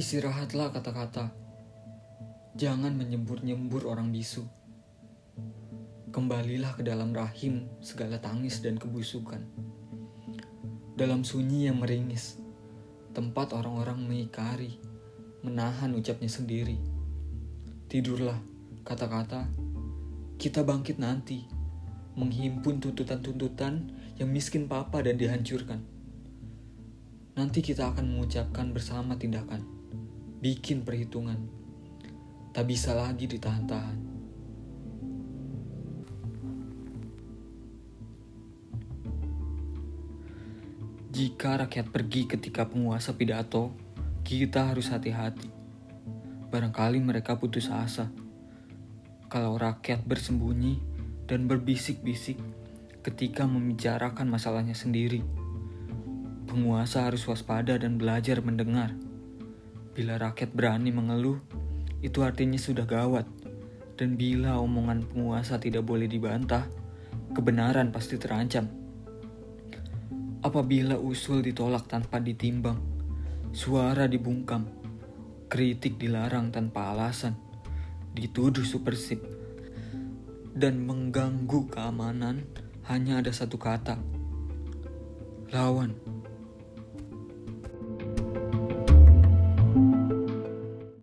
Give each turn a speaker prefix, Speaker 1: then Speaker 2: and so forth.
Speaker 1: Istirahatlah kata-kata. Jangan menyembur-nyembur orang bisu. Kembalilah ke dalam rahim segala tangis dan kebusukan. Dalam sunyi yang meringis, tempat orang-orang mengikari, menahan ucapnya sendiri. Tidurlah, kata-kata, kita bangkit nanti, menghimpun tuntutan-tuntutan yang miskin papa dan dihancurkan. Nanti kita akan mengucapkan bersama tindakan, bikin perhitungan. Tak bisa lagi ditahan-tahan. Jika rakyat pergi ketika penguasa pidato, kita harus hati-hati. Barangkali mereka putus asa. Kalau rakyat bersembunyi dan berbisik-bisik ketika membicarakan masalahnya sendiri, penguasa harus waspada dan belajar mendengar. Bila rakyat berani mengeluh, itu artinya sudah gawat. Dan bila omongan penguasa tidak boleh dibantah, kebenaran pasti terancam. Apabila usul ditolak tanpa ditimbang, suara dibungkam, kritik dilarang tanpa alasan, dituduh supersip, dan mengganggu keamanan hanya ada satu kata. Lawan.